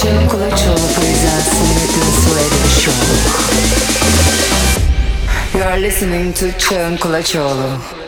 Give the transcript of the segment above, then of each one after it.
Jim Kulachov presents Nathan Swedish Show. You are listening to Jim Kulachov.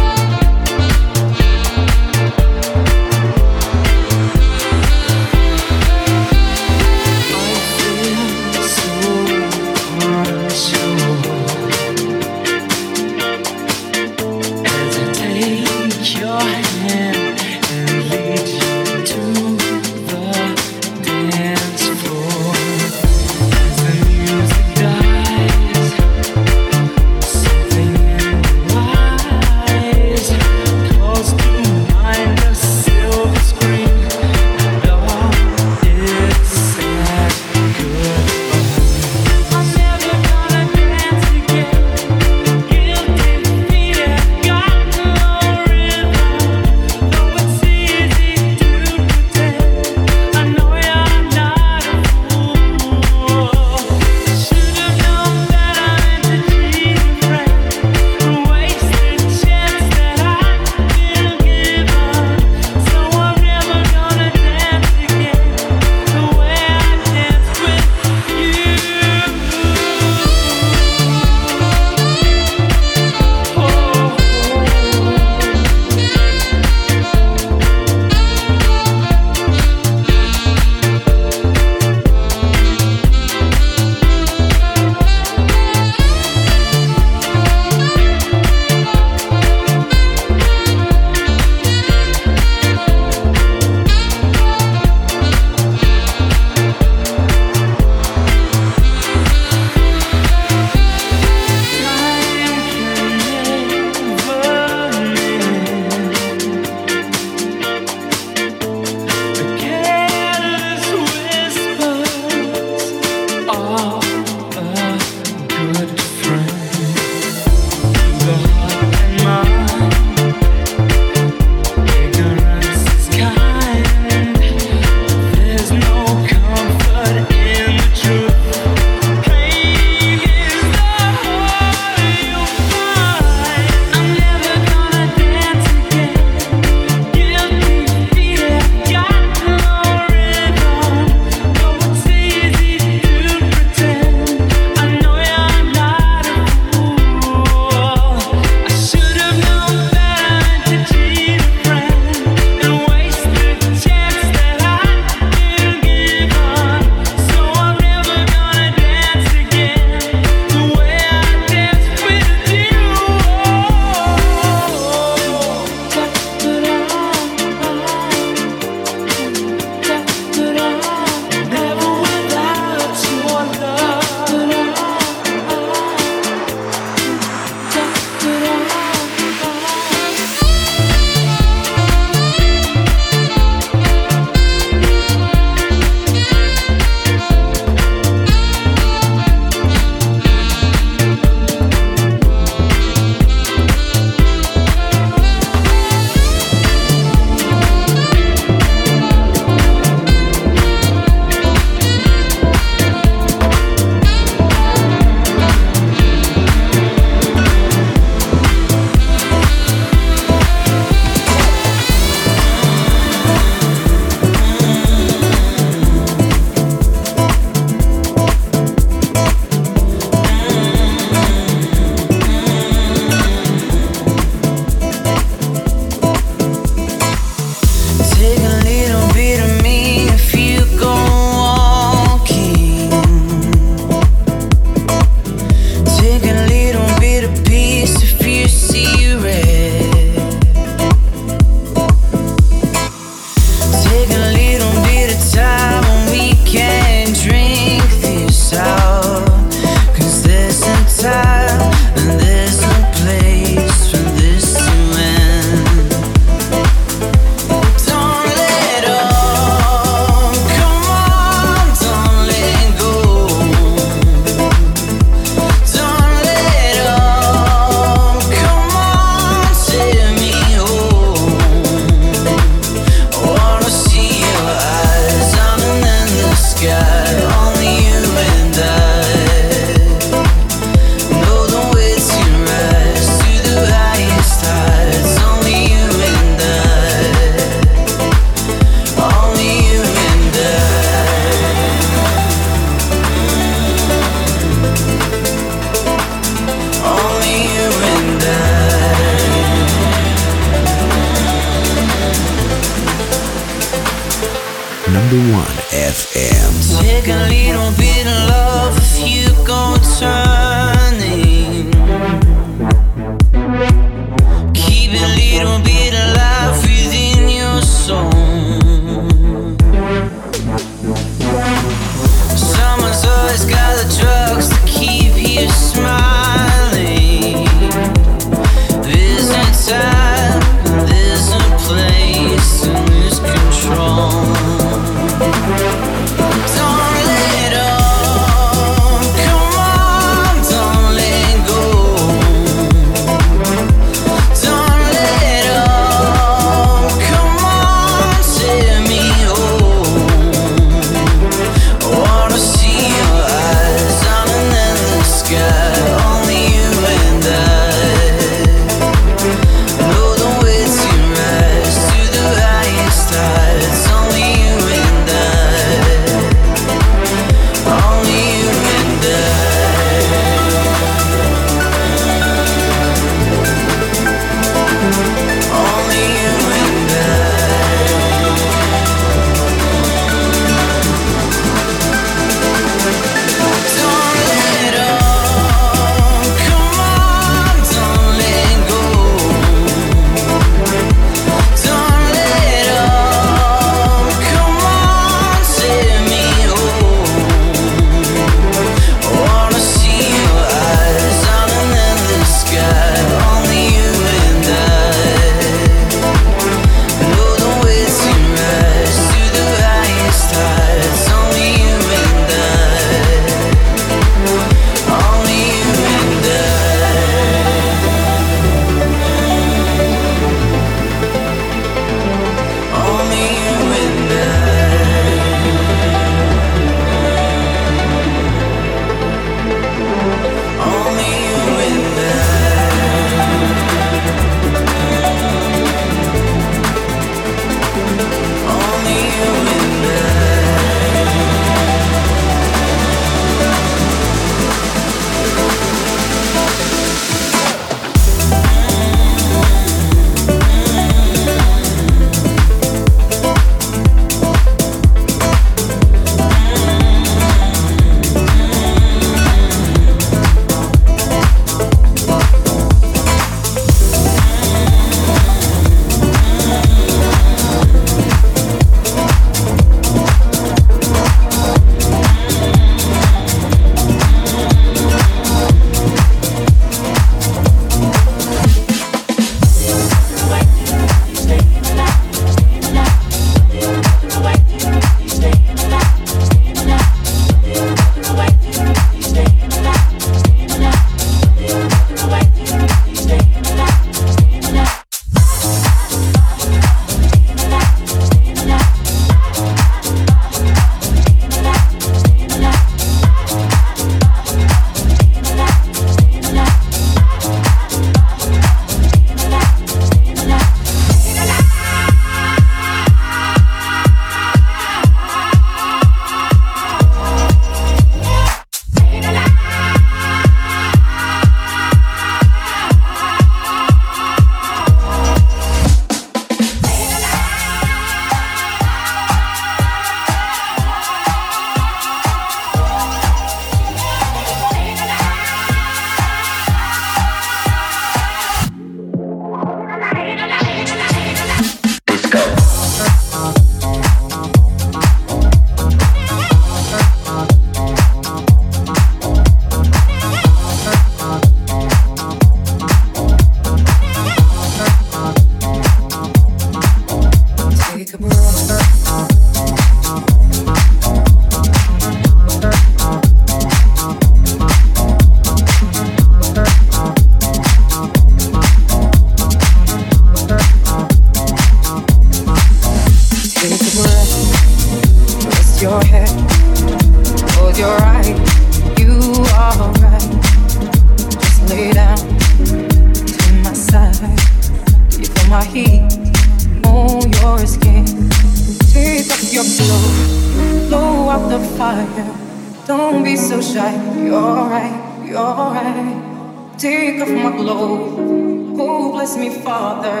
ask me, Father.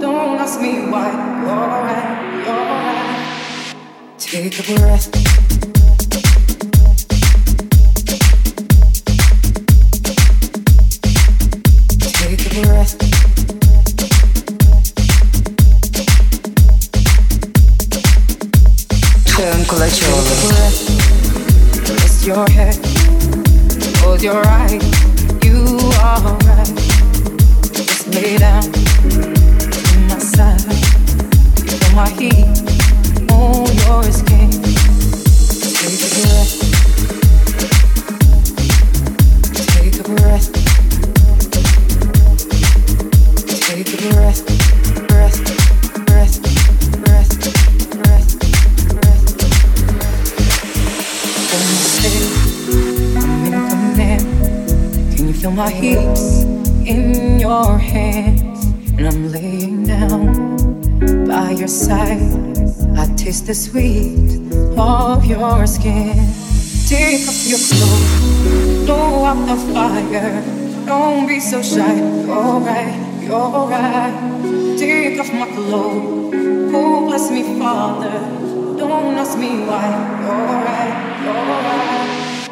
Don't ask me why. You're alright, you're alright. Take a breath. Кулачева. Rest your head, close your eyes. Take a breath. Take a breath. Take a breath. Breath. Breath. Breath. Breath. Breath. I'm in command. Can you feel my heat? I taste the sweet of your skin. Take off your clothes, blow out the fire. Don't be so shy. Alright, you're right. Take off my clothes. Oh, bless me, Father. Don't ask me why. You're right, you're right.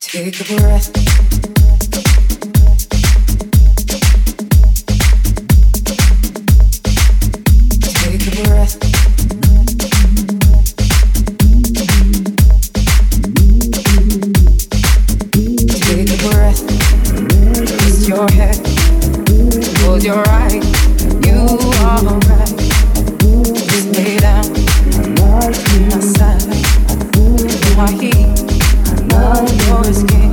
Take a breath. always game.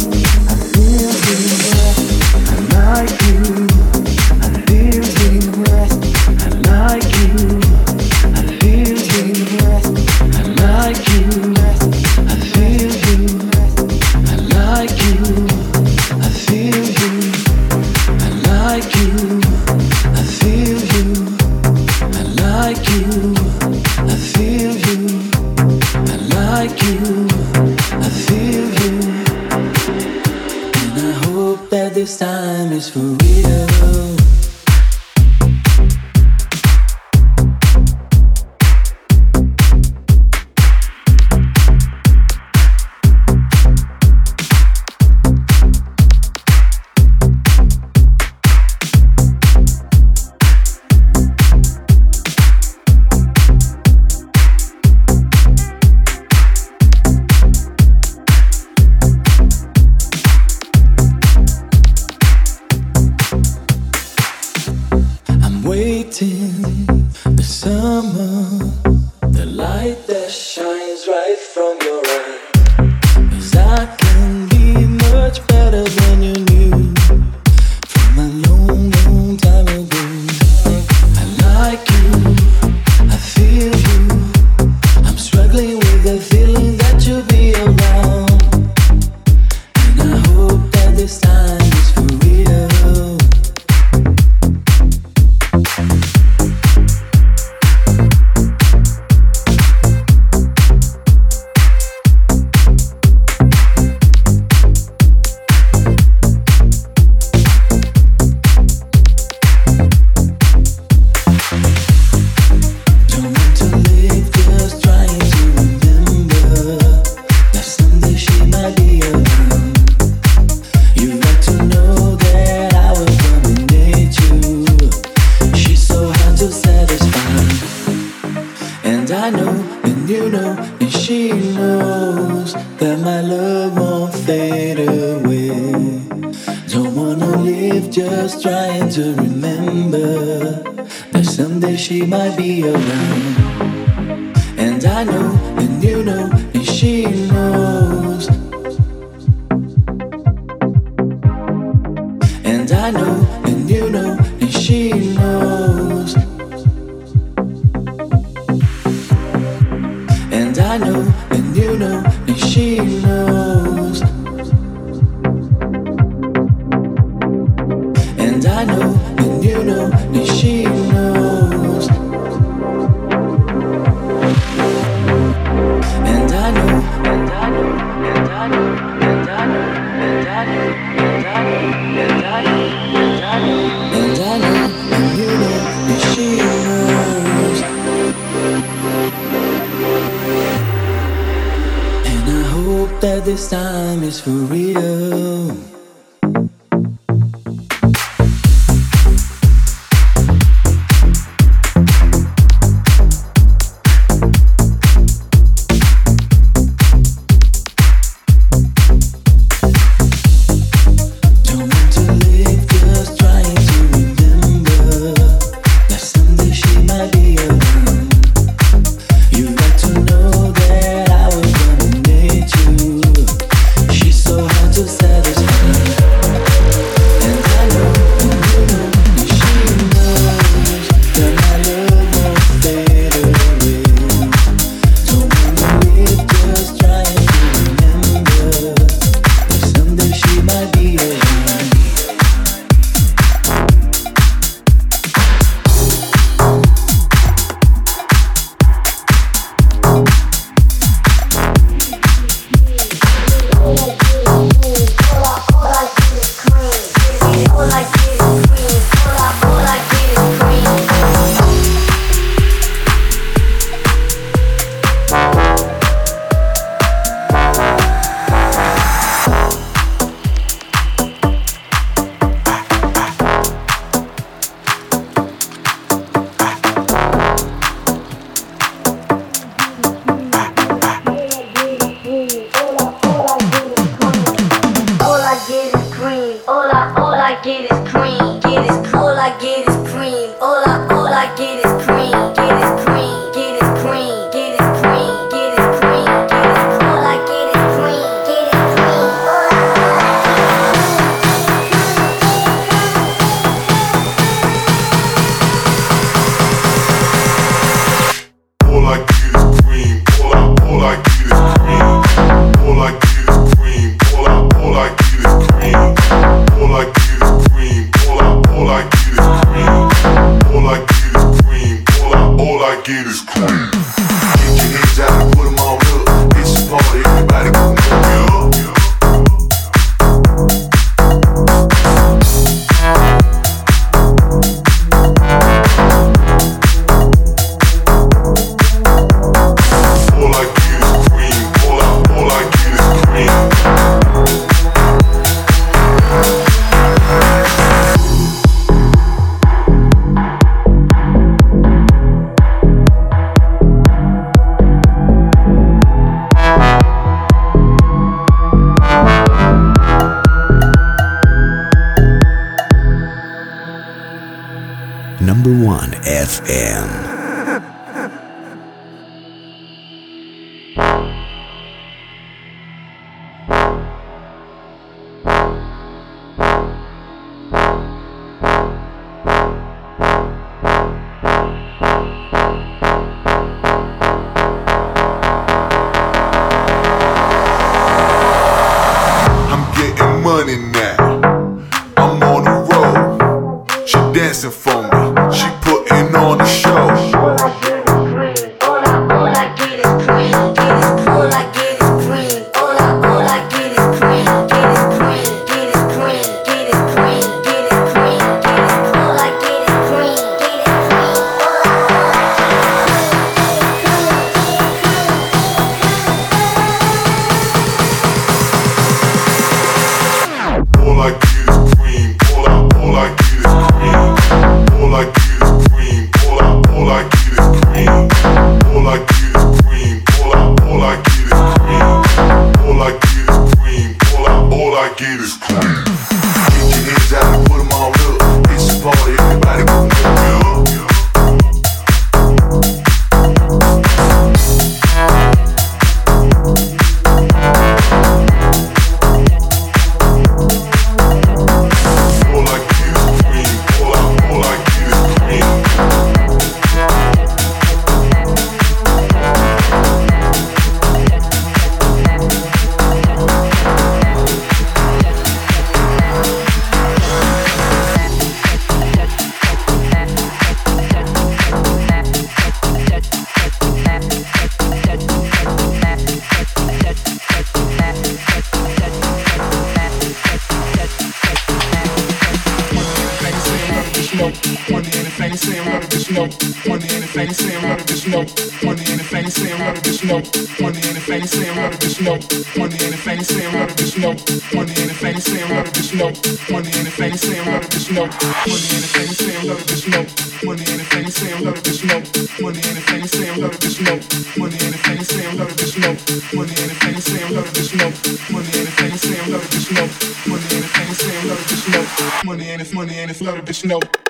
she might be around. Bitch know. Money in the fanny saying let a bitch know. Money in the fanny saying let a bitch know. Money in the fanny saying let a bitch know. Money in the fanny saying let a bitch know. Money in the fanny saying let a bitch know. Money in the fanny saying let a bitch know. Money in the fanny saying let a bitch know. Money in the fanny saying let a bitch know. Money in the fanny saying let a bitch know. Money in the fanny saying let a bitch know. Money in the fanny saying let a bitch know. Money in the money in the let a bitch know.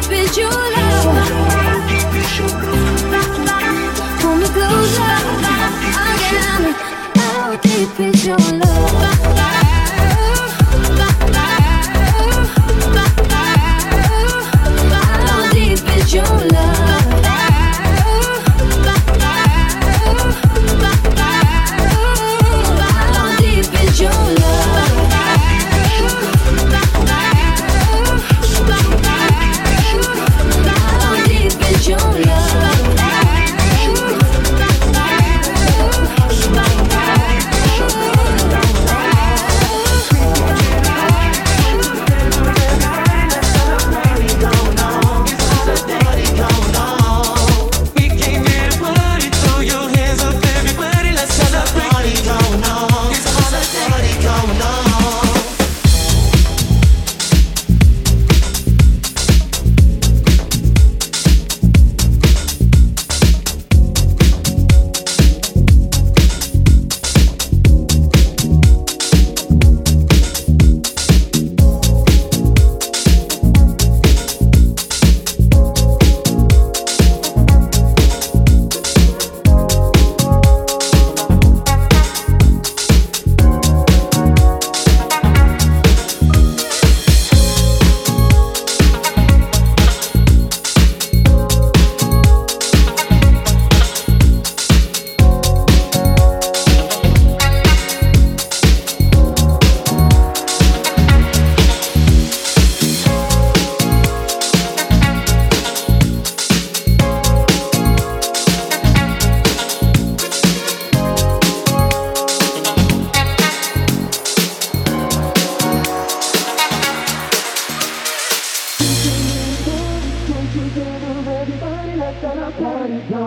deep is your love? How deep is your love? Pull me closer, again. How deep is your love?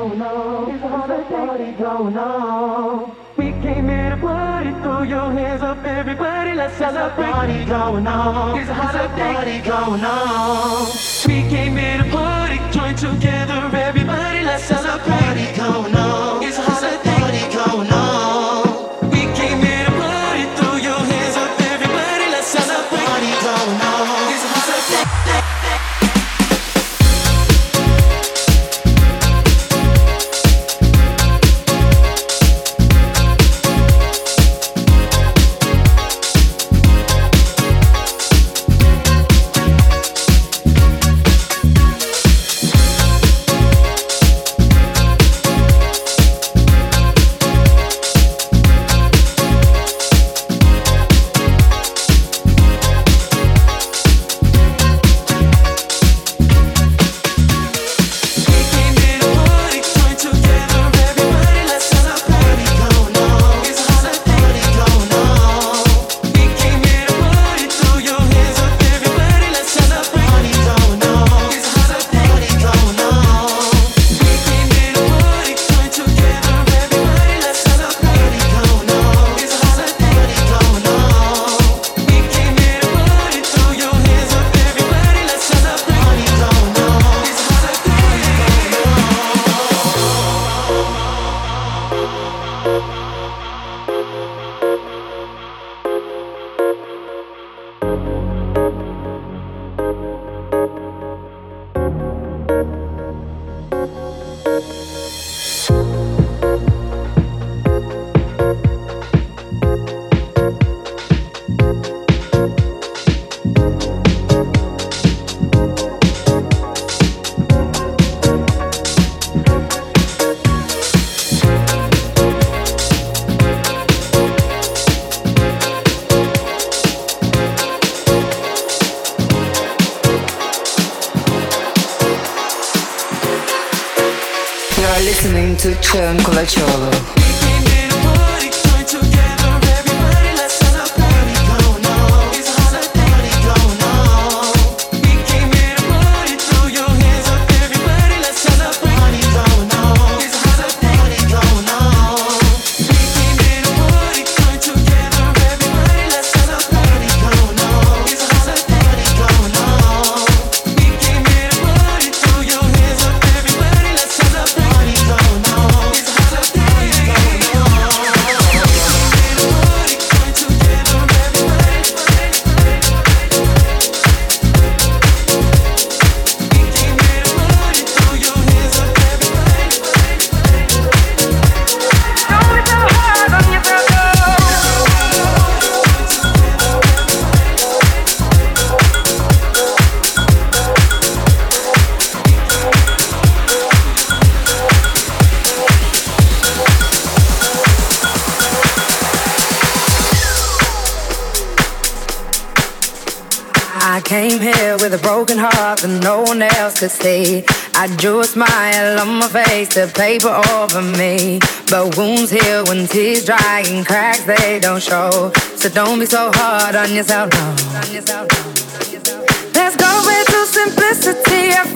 going on. It's a holiday party going on. We came here to party, throw your hands up, everybody. Let's celebrate. It's a party going on. It's a holiday party going on. We came here to party, join together, everybody. Let's celebrate. It's a party going on. On my face, the paper over me. But wounds heal when tears dry and cracks they don't show. So don't be so hard on yourself, no. Let's go back to simplicity.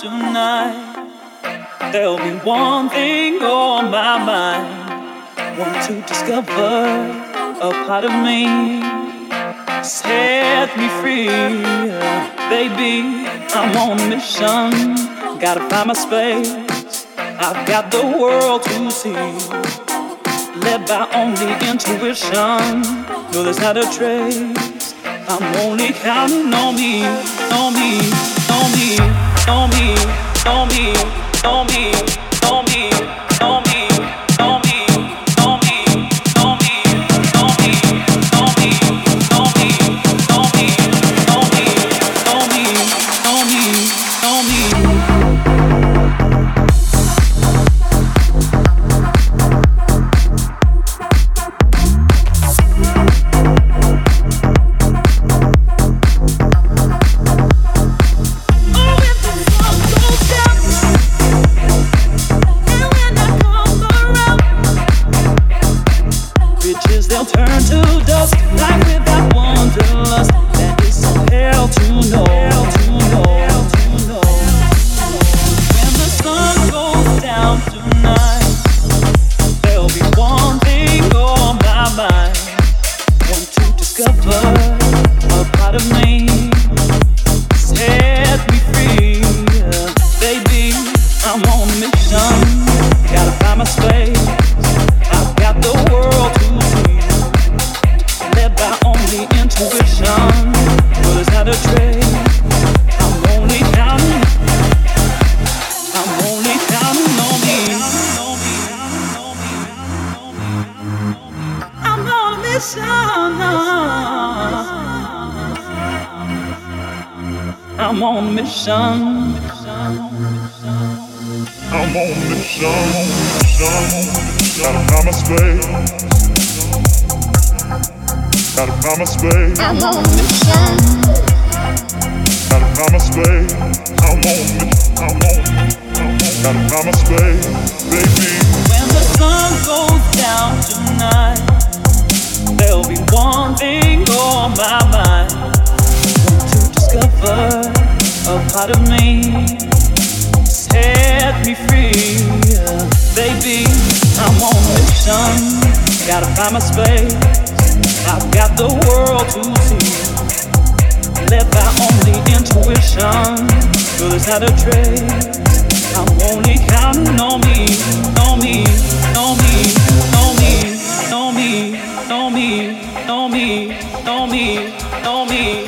tonight. There'll be one thing on my mind. Want to discover a part of me. Set me free, baby. I'm on a mission. Gotta find my space. I've got the world to see. Led by only intuition. No, there's not a trace. I'm only counting on me, on me on me, on me, on me. sun. I'm on the sun. Gotta find my space. Gotta find my space. I'm on the sun. Gotta find my space. I'm on the. I'm on. Gotta find my space, baby. When the sun goes down tonight, there'll be one thing on my mind. Want to discover a part of me. Set me free, baby. I'm on a mission, gotta find my space. I've got the world to see. Led by only intuition, good as how a trace. I'm only counting on me, on me, on me, on me, on me, on me, on me, on me, on me.